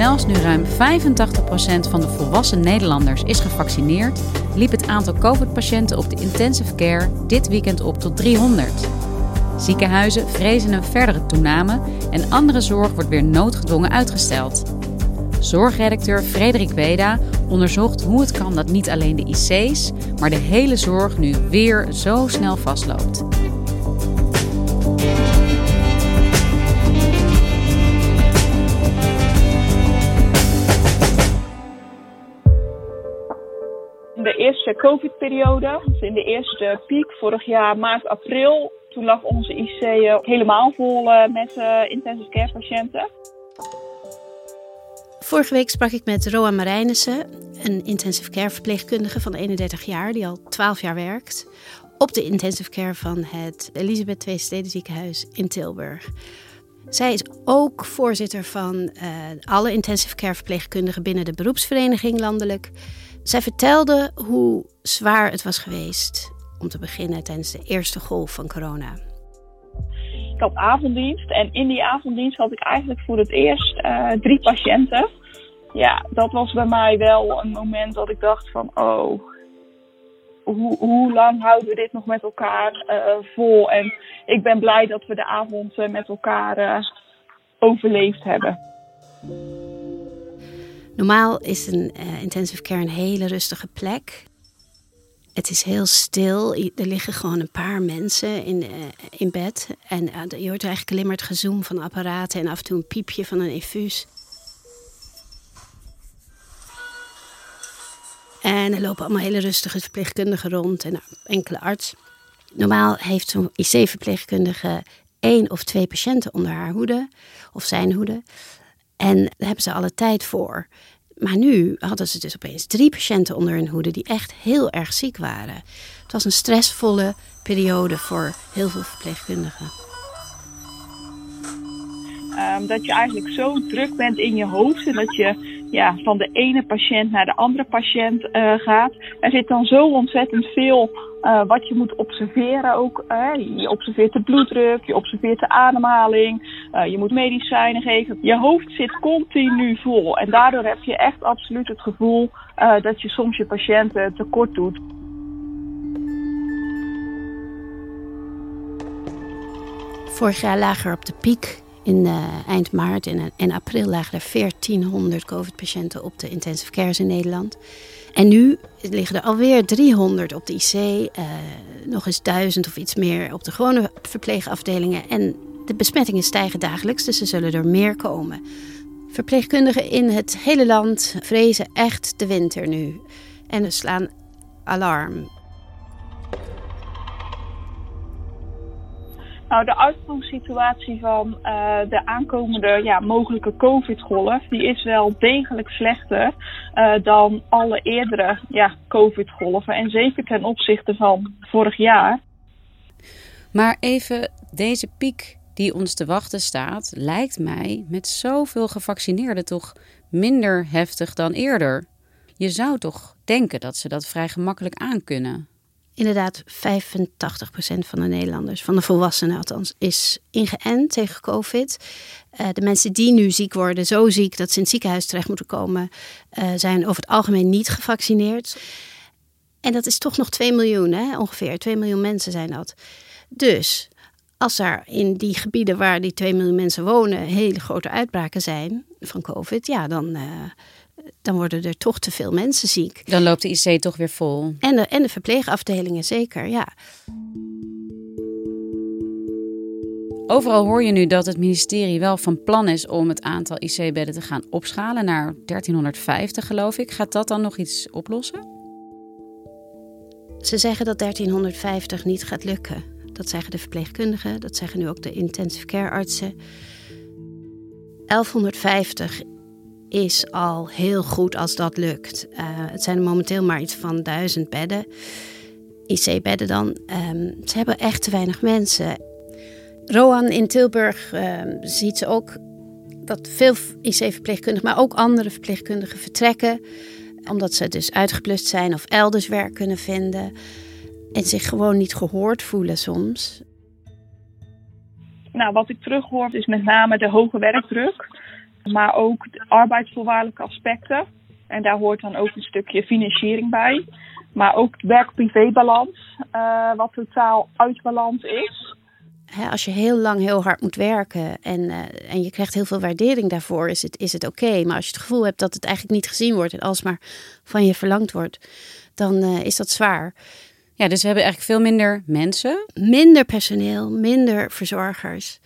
Zelfs nu ruim 85% van de volwassen Nederlanders is gevaccineerd, liep het aantal COVID-patiënten op de intensive care dit weekend op tot 300. Ziekenhuizen vrezen een verdere toename en andere zorg wordt weer noodgedwongen uitgesteld. Zorgredacteur Frederik Weda onderzocht hoe het kan dat niet alleen de IC's, maar de hele zorg nu weer zo snel vastloopt. Eerste COVID-periode, dus in de eerste piek vorig jaar maart, april, toen lag onze IC helemaal vol eh, met uh, intensive care patiënten. Vorige week sprak ik met Roa Marijnissen, een intensive care verpleegkundige van 31 jaar, die al 12 jaar werkt op de intensive care van het Elisabeth II Steden ziekenhuis in Tilburg. Zij is ook voorzitter van uh, alle intensive care verpleegkundigen binnen de beroepsvereniging landelijk. Zij vertelde hoe zwaar het was geweest om te beginnen tijdens de eerste golf van corona. Ik had avonddienst en in die avonddienst had ik eigenlijk voor het eerst uh, drie patiënten. Ja, dat was bij mij wel een moment dat ik dacht van oh, hoe, hoe lang houden we dit nog met elkaar uh, vol? En ik ben blij dat we de avond uh, met elkaar overleefd hebben. Normaal is een uh, intensive care een hele rustige plek. Het is heel stil. Er liggen gewoon een paar mensen in, uh, in bed. En uh, je hoort eigenlijk alleen gezoem van apparaten en af en toe een piepje van een infuus. En er lopen allemaal hele rustige verpleegkundigen rond en enkele arts. Normaal heeft zo'n IC-verpleegkundige één of twee patiënten onder haar hoede of zijn hoede. En daar hebben ze alle tijd voor. Maar nu hadden ze dus opeens drie patiënten onder hun hoede die echt heel erg ziek waren. Het was een stressvolle periode voor heel veel verpleegkundigen. Um, dat je eigenlijk zo druk bent in je hoofd en dat je ja, van de ene patiënt naar de andere patiënt uh, gaat. Er zit dan zo ontzettend veel uh, wat je moet observeren ook. Je observeert de bloeddruk, je observeert de ademhaling, uh, je moet medicijnen geven. Je hoofd zit continu vol en daardoor heb je echt absoluut het gevoel dat je soms je patiënten tekort doet. Vorig jaar lagen er op de piek in uh, eind maart en, april lagen er 1400 COVID-patiënten op de intensive cares in Nederland. En nu liggen er alweer 300 op de IC, nog eens 1000 of iets meer op de gewone verpleegafdelingen. En de besmettingen stijgen dagelijks, dus er zullen er meer komen. Verpleegkundigen in het hele land vrezen echt de winter nu. En slaan alarm. Nou, de uitgangssituatie van uh, de aankomende ja, mogelijke COVID-golf, die is wel degelijk slechter uh, dan alle eerdere ja, COVID-golven. En zeker ten opzichte van vorig jaar. Maar even, deze piek die ons te wachten staat, lijkt mij met zoveel gevaccineerden toch minder heftig dan eerder. Je zou toch denken dat ze dat vrij gemakkelijk aankunnen inderdaad 85% van de Nederlanders, van de volwassenen althans, is ingeënt tegen COVID. Uh, de mensen die nu ziek worden, zo ziek dat ze in het ziekenhuis terecht moeten komen, uh, zijn over het algemeen niet gevaccineerd. En dat is toch nog 2 miljoen, hè? ongeveer. 2 miljoen mensen zijn dat. Dus als er in die gebieden waar die 2 miljoen mensen wonen hele grote uitbraken zijn van COVID, ja, dan, uh, dan worden er toch te veel mensen ziek. Dan loopt de IC toch weer vol. En de, en de verpleegafdelingen zeker, ja. Overal hoor je nu dat het ministerie wel van plan is om het aantal IC-bedden te gaan opschalen naar 1350, geloof ik. Gaat dat dan nog iets oplossen? Ze zeggen dat 1350 niet gaat lukken. Dat zeggen de verpleegkundigen, dat zeggen nu ook de intensive care artsen. 1150 is al heel goed als dat lukt. Uh, het zijn momenteel maar iets van duizend bedden. IC-bedden dan. Um, ze hebben echt te weinig mensen. Roan in Tilburg uh, ziet ze ook dat veel IC-verpleegkundigen, maar ook andere verpleegkundigen vertrekken. Omdat ze dus uitgeplust zijn of elders werk kunnen vinden. En zich gewoon niet gehoord voelen soms. Nou, wat ik terughoor is met name de hoge werkdruk. Maar ook de arbeidsvoorwaardelijke aspecten. En daar hoort dan ook een stukje financiering bij. Maar ook werk-privé-balans, uh, wat totaal uit balans is als je heel lang heel hard moet werken en, uh, en je krijgt heel veel waardering daarvoor, is het, is het oké. Maar als je het gevoel hebt dat het eigenlijk niet gezien wordt en alsmaar van je verlangd wordt, dan uh, is dat zwaar. Ja, dus we hebben eigenlijk veel minder mensen. Minder personeel, minder verzorgers.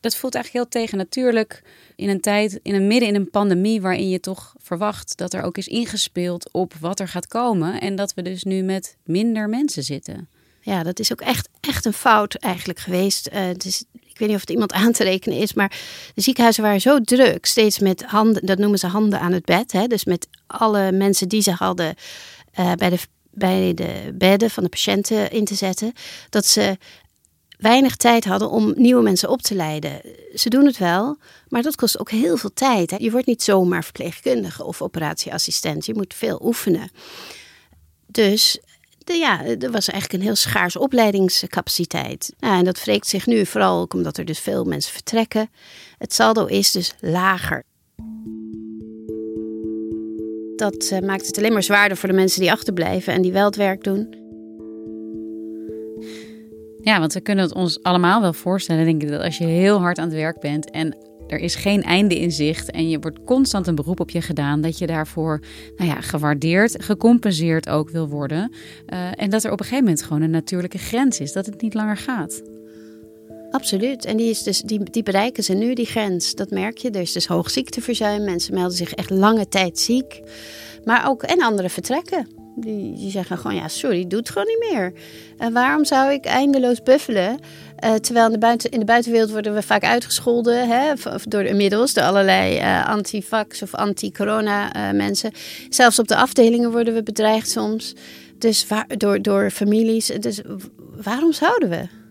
Dat voelt eigenlijk heel tegen natuurlijk in een tijd, in een midden in een pandemie, waarin je toch verwacht dat er ook is ingespeeld op wat er gaat komen. En dat we dus nu met minder mensen zitten. Ja, dat is ook echt, echt een fout eigenlijk geweest. Uh, dus ik weet niet of het iemand aan te rekenen is, maar de ziekenhuizen waren zo druk, steeds met handen, dat noemen ze handen aan het bed. Hè? Dus met alle mensen die ze hadden uh, bij, de, bij de bedden van de patiënten in te zetten, dat ze weinig tijd hadden om nieuwe mensen op te leiden. Ze doen het wel, maar dat kost ook heel veel tijd. Je wordt niet zomaar verpleegkundige of operatieassistent. Je moet veel oefenen. Dus de, ja, er was eigenlijk een heel schaars opleidingscapaciteit. Nou, en dat wreekt zich nu vooral ook omdat er dus veel mensen vertrekken. Het saldo is dus lager. Dat uh, maakt het alleen maar zwaarder voor de mensen die achterblijven en die wel het werk doen. Ja, want we kunnen het ons allemaal wel voorstellen, denk ik, dat als je heel hard aan het werk bent en er is geen einde in zicht en je wordt constant een beroep op je gedaan dat je daarvoor nou ja, gewaardeerd, gecompenseerd ook wil worden. Uh, en dat er op een gegeven moment gewoon een natuurlijke grens is, dat het niet langer gaat. Absoluut. En die, is dus, die, die bereiken ze nu, die grens. Dat merk je. Er is dus hoog ziekteverzuim. Mensen melden zich echt lange tijd ziek. Maar ook, en anderen vertrekken. Die, die zeggen gewoon, ja, sorry, doe het gewoon niet meer. En waarom zou ik eindeloos buffelen? Uh, terwijl in de, buiten, in de buitenwereld worden we vaak uitgescholden hè, door inmiddels door allerlei uh, anti-vax of anti-corona uh, mensen. Zelfs op de afdelingen worden we bedreigd soms. Dus waar, door, door families. Dus waarom zouden we?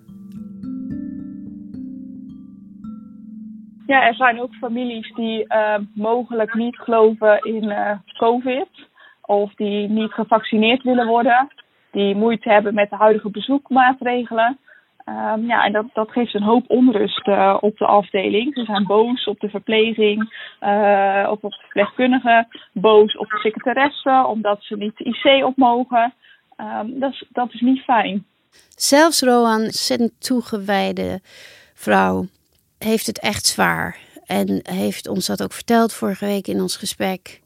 Ja, er zijn ook families die mogelijk niet geloven in COVID of die niet gevaccineerd willen worden, die moeite hebben met de huidige bezoekmaatregelen. Um, ja, en dat, dat geeft een hoop onrust uh, op de afdeling. Ze zijn boos op de verpleging, of op de verpleegkundigen, boos op de secretaresse, omdat ze niet de IC op mogen. Um, dat, is, dat is niet fijn. Zelfs Roan, een toegewijde vrouw, heeft het echt zwaar. En heeft ons dat ook verteld vorige week in ons gesprek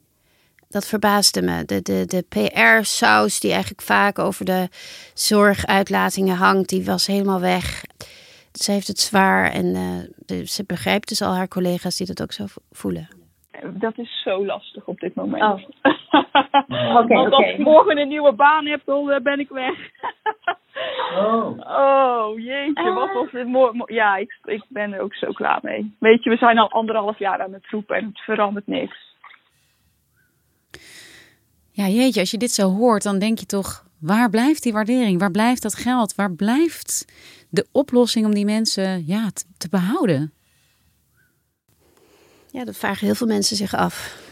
dat verbaasde me. De, de, de PR-saus die eigenlijk vaak over de zorguitlatingen hangt, die was helemaal weg. Ze heeft het zwaar en uh, ze begrijpt dus al haar collega's die dat ook zo voelen. Dat is zo lastig op dit moment. Oh. okay, Want als ik morgen een nieuwe baan heb, dan uh, ben ik weg. Oh. oh, jeetje, wat was dit mooi. Ja, ik, ik ben er ook zo klaar mee. Weet je, we zijn al anderhalf jaar aan het roepen en het verandert niks. Ja, jeetje, als je dit zo hoort, dan denk je toch, waar blijft die waardering? Waar blijft dat geld? Waar blijft de oplossing om die mensen ja, te, behouden? Ja, dat vragen heel veel mensen zich af.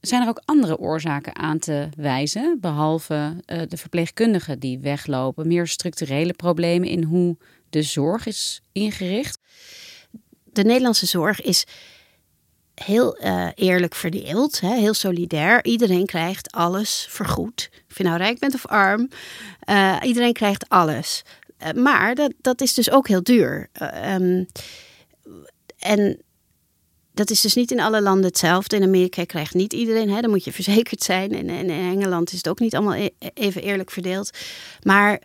Zijn er ook andere oorzaken aan te wijzen, behalve uh, de verpleegkundigen die weglopen? Meer structurele problemen in hoe de zorg is ingericht? De Nederlandse zorg is heel uh, eerlijk verdeeld, hè, heel solidair. Iedereen krijgt alles vergoed. Of je nou rijk bent of arm, uh, iedereen krijgt alles. Maar dat, dat is dus ook heel duur. Um, en dat is dus niet in alle landen hetzelfde. In Amerika krijgt niet iedereen, hè, dan moet je verzekerd zijn. En, en in Engeland is het ook niet allemaal e even eerlijk verdeeld. Maar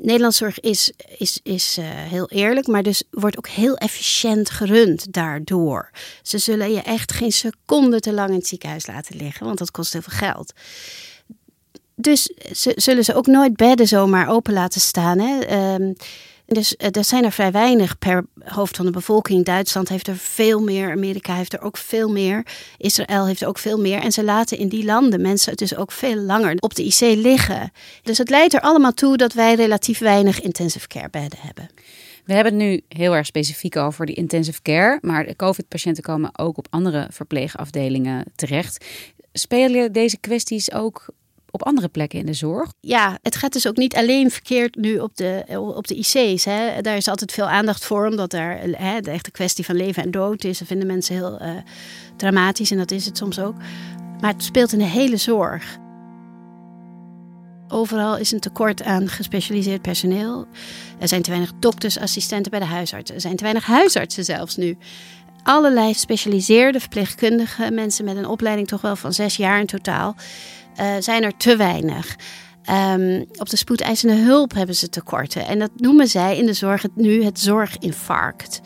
Nederlandszorg is, is, is uh, heel eerlijk, maar dus wordt ook heel efficiënt gerund daardoor. Ze zullen je echt geen seconde te lang in het ziekenhuis laten liggen, want dat kost heel veel geld. Dus ze, zullen ze ook nooit bedden zomaar open laten staan. Hè? Um, dus eh, er zijn er vrij weinig per hoofd van de bevolking. Duitsland heeft er veel meer, Amerika heeft er ook veel meer, Israël heeft er ook veel meer. En ze laten in die landen mensen dus ook veel langer op de IC liggen. Dus het leidt er allemaal toe dat wij relatief weinig intensive care bedden hebben. We hebben het nu heel erg specifiek over die intensive care, maar COVID-patiënten komen ook op andere verpleegafdelingen terecht. Spelen deze kwesties ook op andere plekken in de zorg. Ja, het gaat dus ook niet alleen verkeerd nu op de, op de IC's. Hè. Daar is altijd veel aandacht voor, omdat daar hè, de echte kwestie van leven en dood is. Dat vinden mensen heel uh, dramatisch en dat is het soms ook. Maar het speelt in de hele zorg. Overal is een tekort aan gespecialiseerd personeel. Er zijn te weinig dokters, assistenten bij de huisartsen. Er zijn te weinig huisartsen zelfs nu allerlei gespecialiseerde verpleegkundigen, mensen met een opleiding toch wel van zes jaar in totaal, uh, zijn er te weinig. Um, op de spoedeisende hulp hebben ze tekorten. En dat noemen zij in de zorg het, nu het zorginfarct.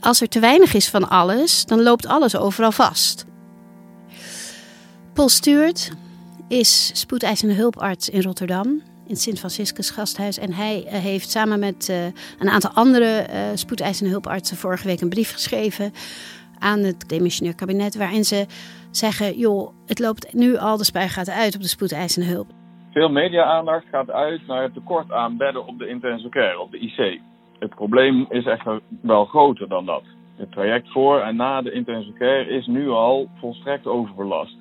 Als er te weinig is van alles, dan loopt alles overal vast. Paul Stuart is spoedeisende hulparts in Rotterdam, in Sint-Franciscus gasthuis. En hij uh, heeft samen met uh, een aantal andere spoedeisende hulpartsen vorige week een brief geschreven aan het demissionair kabinet, waarin ze zeggen: joh, het loopt nu al de spuigaten uit op de spoedeisende hulp. Veel media-aandacht gaat uit naar het tekort aan bedden op de intensive care, op de IC. Het probleem is echter wel groter dan dat. Het traject voor en na de intensive care is nu al volstrekt overbelast.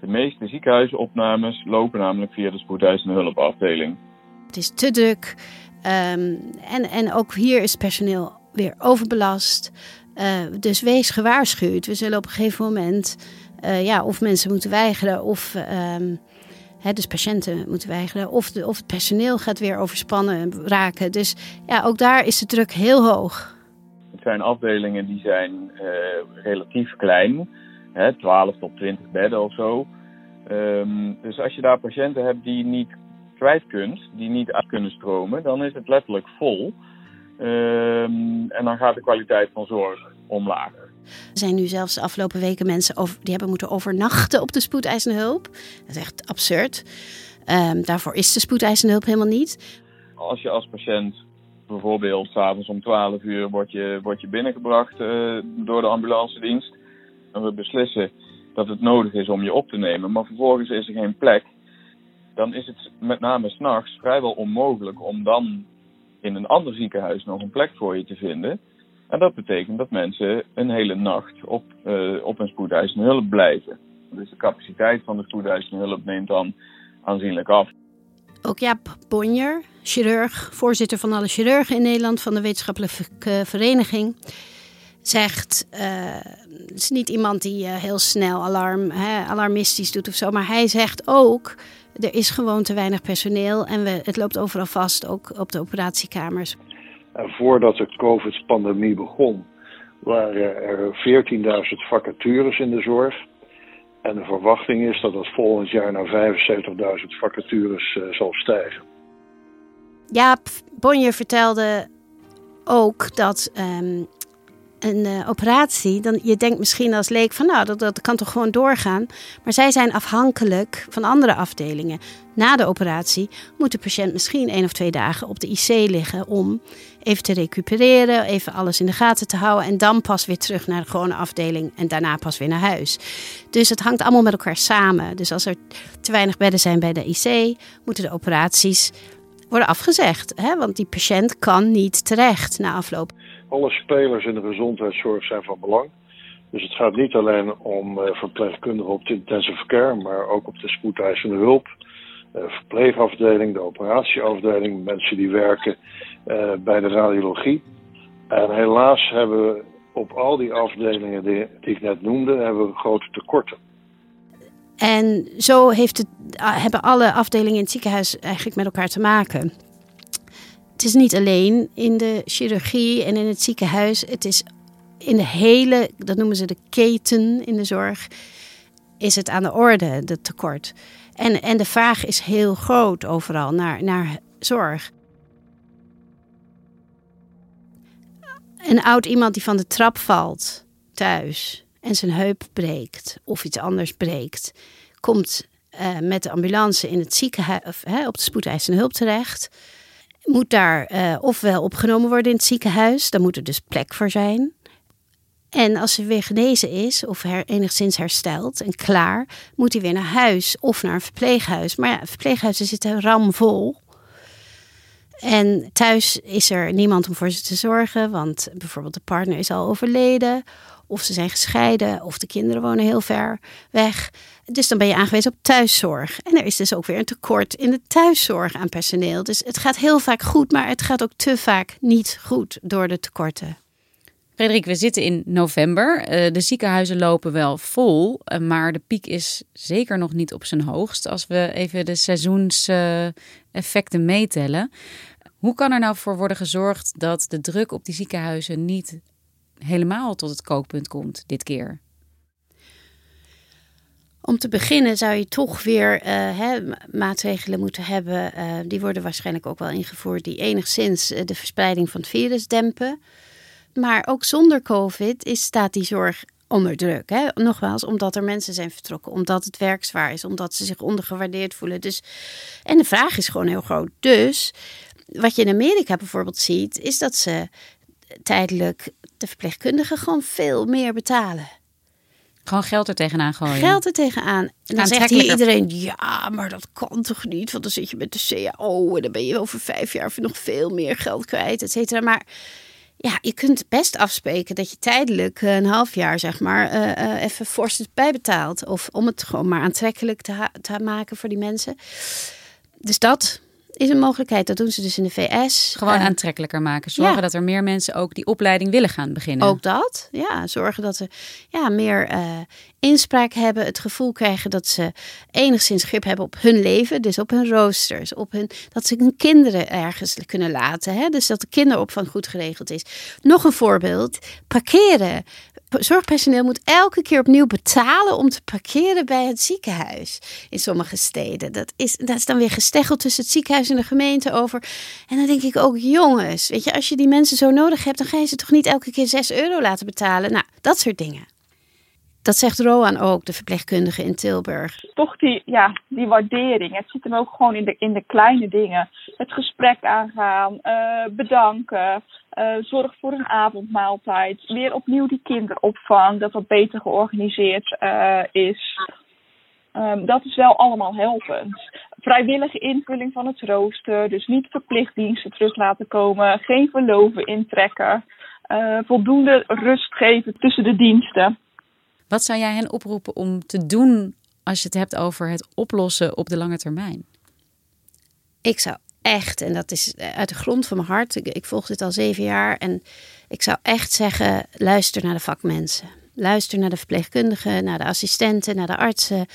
De meeste ziekenhuisopnames lopen namelijk via de spoedeisende hulpafdeling. Het is te druk um, en, en ook hier is personeel weer overbelast. Uh, dus wees gewaarschuwd. We zullen op een gegeven moment uh, ja, of mensen moeten weigeren of hè, dus patiënten moeten weigeren. Of, of het personeel gaat weer overspannen raken. Dus ja, ook daar is de druk heel hoog. Het zijn afdelingen die zijn uh, relatief klein. Hè, 12 tot 20 bedden of zo. Um, dus als je daar patiënten hebt die niet kwijt kunt, die niet uit kunnen stromen, dan is het letterlijk vol. Um, en dan gaat de kwaliteit van zorg omlaag. Er zijn nu zelfs de afgelopen weken mensen over, die hebben moeten overnachten op de spoedeisende hulp. Dat is echt absurd. Um, daarvoor is de spoedeisende hulp helemaal niet. Als je als patiënt bijvoorbeeld s'avonds om 12 uur wordt je, wordt je binnengebracht uh, door de ambulance dienst. En we beslissen dat het nodig is om je op te nemen, maar vervolgens is er geen plek. Dan is het met name s'nachts vrijwel onmogelijk om dan in een ander ziekenhuis nog een plek voor je te vinden. En dat betekent dat mensen een hele nacht op, uh, op een spoedeisende hulp blijven. Dus de capaciteit van de spoedeisende hulp neemt dan aanzienlijk af. Ook Jaap Bonjer, chirurg, voorzitter van alle chirurgen in Nederland van de Wetenschappelijke Vereniging, zegt: uh, het is niet iemand die heel snel alarm, hè, alarmistisch doet of zo, maar hij zegt ook: er is gewoon te weinig personeel en we, het loopt overal vast, ook op de operatiekamers. En voordat de COVID-pandemie begon, waren er 14.000 vacatures in de zorg. En de verwachting is dat dat volgend jaar naar 75.000 vacatures uh, zal stijgen. Jaap Bonje vertelde ook dat um, een uh, operatie, dan, je denkt misschien als leek van nou, dat, dat kan toch gewoon doorgaan. Maar zij zijn afhankelijk van andere afdelingen. Na de operatie moet de patiënt misschien één of twee dagen op de IC liggen om even te recupereren, even alles in de gaten te houden en dan pas weer terug naar de gewone afdeling en daarna pas weer naar huis. Dus het hangt allemaal met elkaar samen. Dus als er te weinig bedden zijn bij de IC, moeten de operaties worden afgezegd. Hè? Want die patiënt kan niet terecht na afloop. Alle spelers in de gezondheidszorg zijn van belang. Dus het gaat niet alleen om uh, verpleegkundigen op de intensive care, maar ook op de spoedeisende hulp, uh, verpleegafdeling, de operatieafdeling, mensen die werken uh, bij de radiologie. En helaas hebben we op al die afdelingen die, die ik net noemde, hebben we grote tekorten. En zo heeft het, hebben alle afdelingen in het ziekenhuis eigenlijk met elkaar te maken. Het is niet alleen in de chirurgie en in het ziekenhuis. Het is in de hele, dat noemen ze de keten in de zorg, is het aan de orde, de tekort. En, en de vraag is heel groot overal naar, naar zorg. Een oud iemand die van de trap valt thuis en zijn heup breekt of iets anders breekt, komt uh, met de ambulance in het ziekenhuis, of, hè, op de spoedeisende hulp terecht. Moet daar uh, ofwel opgenomen worden in het ziekenhuis, daar moet er dus plek voor zijn. En als ze weer genezen is of her, enigszins hersteld en klaar, moet hij weer naar huis of naar een verpleeghuis. Maar ja, verpleeghuizen zitten ramvol. En thuis is er niemand om voor ze te zorgen, want bijvoorbeeld de partner is al overleden, of ze zijn gescheiden, of de kinderen wonen heel ver weg. Dus dan ben je aangewezen op thuiszorg. En er is dus ook weer een tekort in de thuiszorg aan personeel. Dus het gaat heel vaak goed, maar het gaat ook te vaak niet goed door de tekorten. Frederik, we zitten in november. Eh, de ziekenhuizen lopen wel vol, eh, maar de piek is zeker nog niet op zijn hoogst. Als we even de seizoenseffecten meetellen. Hoe kan er nou voor worden gezorgd dat de druk op die ziekenhuizen niet helemaal tot het kookpunt komt dit keer? Om te beginnen zou je toch weer hè, maatregelen moeten hebben. die worden waarschijnlijk ook wel ingevoerd, die enigszins de verspreiding van het virus dempen. Maar ook zonder COVID is, staat die zorg onder druk. Hè? Nogmaals, omdat er mensen zijn vertrokken, omdat het werk zwaar is, omdat ze zich ondergewaardeerd voelen. Dus, en de vraag is gewoon heel groot. Dus wat je in Amerika bijvoorbeeld ziet, is dat ze tijdelijk de verpleegkundigen gewoon veel meer betalen. Gewoon geld er tegenaan gooien. Geld er tegenaan. En dan zegt hier iedereen, ja, maar dat kan toch niet? Want dan zit je met de CAO en dan ben je over vijf jaar nog veel meer geld kwijt, et cetera. Maar ja, je kunt best afspreken dat je tijdelijk een half jaar, zeg maar, uh, even fors bijbetaalt. Of om het gewoon maar aantrekkelijk te, te maken voor die mensen. Dus dat is een mogelijkheid. Dat doen ze dus in de VS. Gewoon aantrekkelijker maken. Zorgen dat er meer mensen ook die opleiding willen gaan beginnen. Ook dat. Ja, zorgen dat ze ja, meer uh, inspraak hebben. Het gevoel krijgen dat ze enigszins grip hebben op hun leven. Dus op hun roosters. Op hun, dat ze hun kinderen ergens kunnen laten. Hè? Dus dat de kinderopvang goed geregeld is. Nog een voorbeeld. Parkeren zorgpersoneel moet elke keer opnieuw betalen om te parkeren bij het ziekenhuis in sommige steden. Dat is, dat is dan weer gesteggeld tussen het ziekenhuis en de gemeente over. En dan denk ik ook, jongens, weet je, als je die mensen zo nodig hebt, dan ga je ze toch niet elke keer 6 euro laten betalen. Nou, dat soort dingen. Dat zegt Roan ook, de verpleegkundige in Tilburg. Toch die, ja, die waardering. Het zit hem ook gewoon in de, in de kleine dingen. Het gesprek aangaan, uh, bedanken, uh, zorg voor een avondmaaltijd. Weer opnieuw die kinderopvang, dat dat beter georganiseerd uh, is. Um, dat is wel allemaal helpend. Vrijwillige invulling van het rooster. Dus niet verplicht diensten terug laten komen. Geen verloven intrekken. Voldoende rust geven tussen de diensten. Wat zou jij hen oproepen om te doen als je het hebt over het oplossen op de lange termijn? Ik zou echt, en dat is uit de grond van mijn hart, ik, ik volg dit al zeven jaar, en ik zou echt zeggen: luister naar de vakmensen. Luister naar de verpleegkundigen, naar de assistenten, naar de artsen.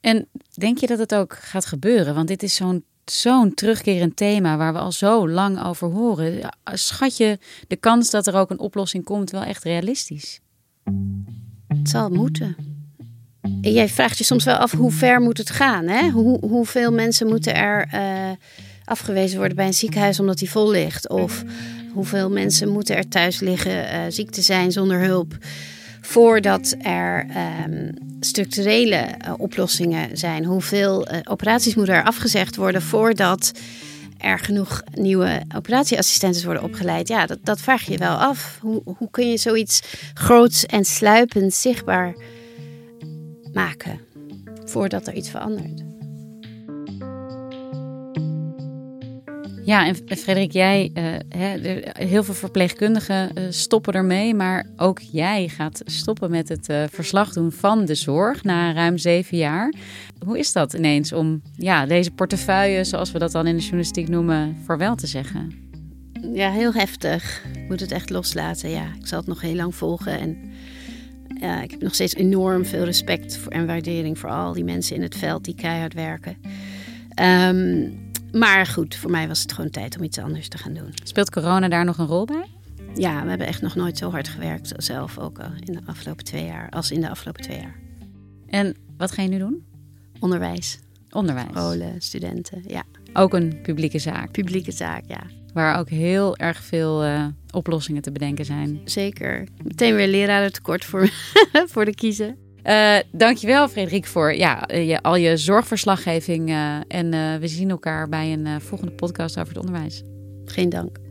En denk je dat het ook gaat gebeuren? Want dit is zo'n zo'n terugkerend thema waar we al zo lang over horen. Schat je de kans dat er ook een oplossing komt wel echt realistisch? Het zal moeten. En jij vraagt je soms wel af hoe ver moet het gaan? Hè? Hoe, hoeveel mensen moeten er uh, afgewezen worden bij een ziekenhuis omdat die vol ligt? Of hoeveel mensen moeten er thuis liggen, uh, ziek te zijn zonder hulp? Voordat er um, structurele uh, oplossingen zijn. Hoeveel operaties moeten er afgezegd worden voordat er genoeg nieuwe operatieassistenten worden opgeleid? Ja, dat, dat vraag je wel af. Hoe, hoe kun je zoiets groots en sluipend zichtbaar maken voordat er iets verandert? Ja, en Frederik, jij, uh, heel veel verpleegkundigen uh, stoppen ermee, maar ook jij gaat stoppen met het uh, verslag doen van de zorg na ruim zeven jaar. Hoe is dat ineens om ja, deze portefeuille, zoals we dat dan in de journalistiek noemen, vaarwel te zeggen? Ja, heel heftig. Ik moet het echt loslaten. Ja, ik zal het nog heel lang volgen. En ja, ik heb nog steeds enorm veel respect en waardering voor al die mensen in het veld die keihard werken. Ehm, maar goed, voor mij was het gewoon tijd om iets anders te gaan doen. Speelt corona daar nog een rol bij? Ja, we hebben echt nog nooit zo hard gewerkt, zelf ook al in de afgelopen twee jaar, als in de afgelopen twee jaar. En wat ga je nu doen? Onderwijs. Onderwijs. Scholen, studenten, ja. Ook een publieke zaak. Publieke zaak, ja. Waar ook heel erg veel uh, oplossingen te bedenken zijn. Zeker. Meteen weer leraren tekort voor, voor de kiezen. Uh, dankjewel Frederik voor ja, je, al je zorgverslaggeving. Uh, en we zien elkaar bij een volgende podcast over het onderwijs. Geen dank.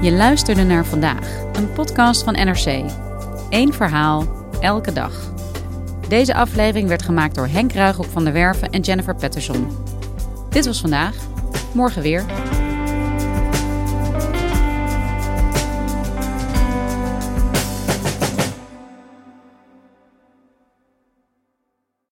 Je luisterde naar vandaag, een podcast van NRC. Eén verhaal, elke dag. Deze aflevering werd gemaakt door Henk Ruigrok van der Werven en Jennifer Patterson. Dit was vandaag, morgen weer.